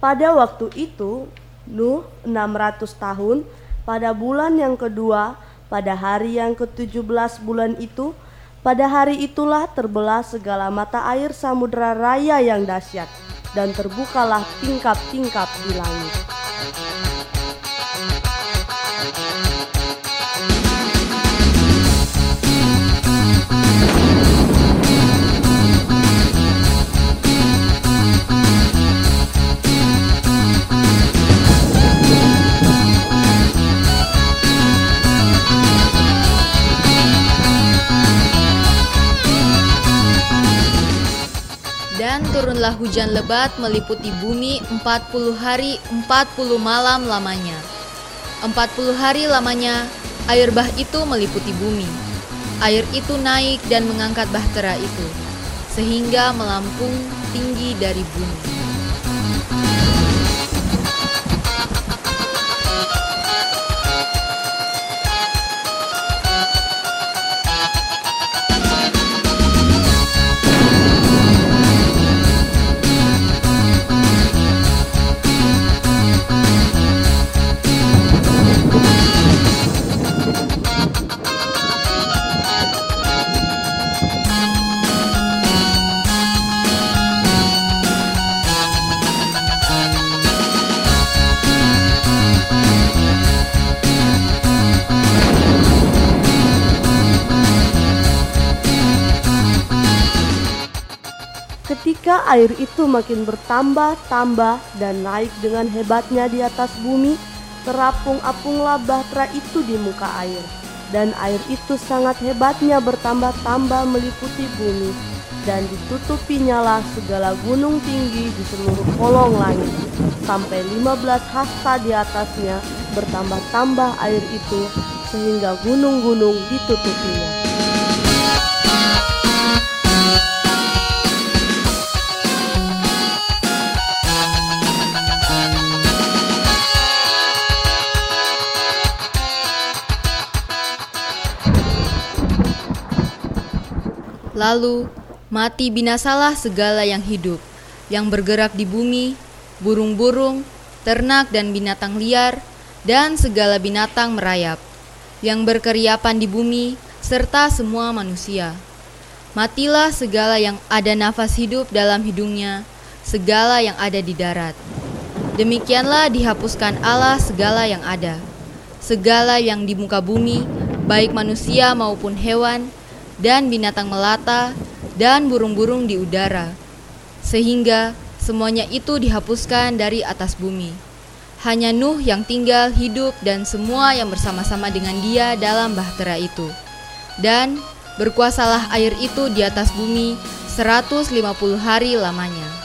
Pada waktu itu, Nuh 600 tahun, pada bulan yang kedua, pada hari yang ke-17 bulan itu, pada hari itulah terbelah segala mata air samudera raya yang dahsyat, dan terbukalah tingkap-tingkap di langit. Turunlah hujan lebat meliputi bumi 40 hari 40 malam lamanya. 40 hari lamanya air bah itu meliputi bumi. Air itu naik dan mengangkat bahtera itu sehingga melampung tinggi dari bumi. Ketika air itu makin bertambah-tambah dan naik dengan hebatnya di atas bumi, terapung-apunglah bahtera itu di muka air. Dan air itu sangat hebatnya bertambah-tambah meliputi bumi, dan ditutupinya segala gunung tinggi di seluruh kolong langit, sampai 15 hasta di atasnya bertambah-tambah air itu, sehingga gunung-gunung ditutupinya. Lalu mati binasalah segala yang hidup, yang bergerak di bumi, burung-burung, ternak dan binatang liar, dan segala binatang merayap, yang berkeriapan di bumi, serta semua manusia. Matilah segala yang ada nafas hidup dalam hidungnya, segala yang ada di darat. Demikianlah dihapuskan Allah segala yang ada, segala yang di muka bumi, baik manusia maupun hewan, dan binatang melata, dan burung-burung di udara, sehingga semuanya itu dihapuskan dari atas bumi. Hanya Nuh yang tinggal hidup dan semua yang bersama-sama dengan dia dalam bahtera itu. Dan berkuasalah air itu di atas bumi 150 hari lamanya.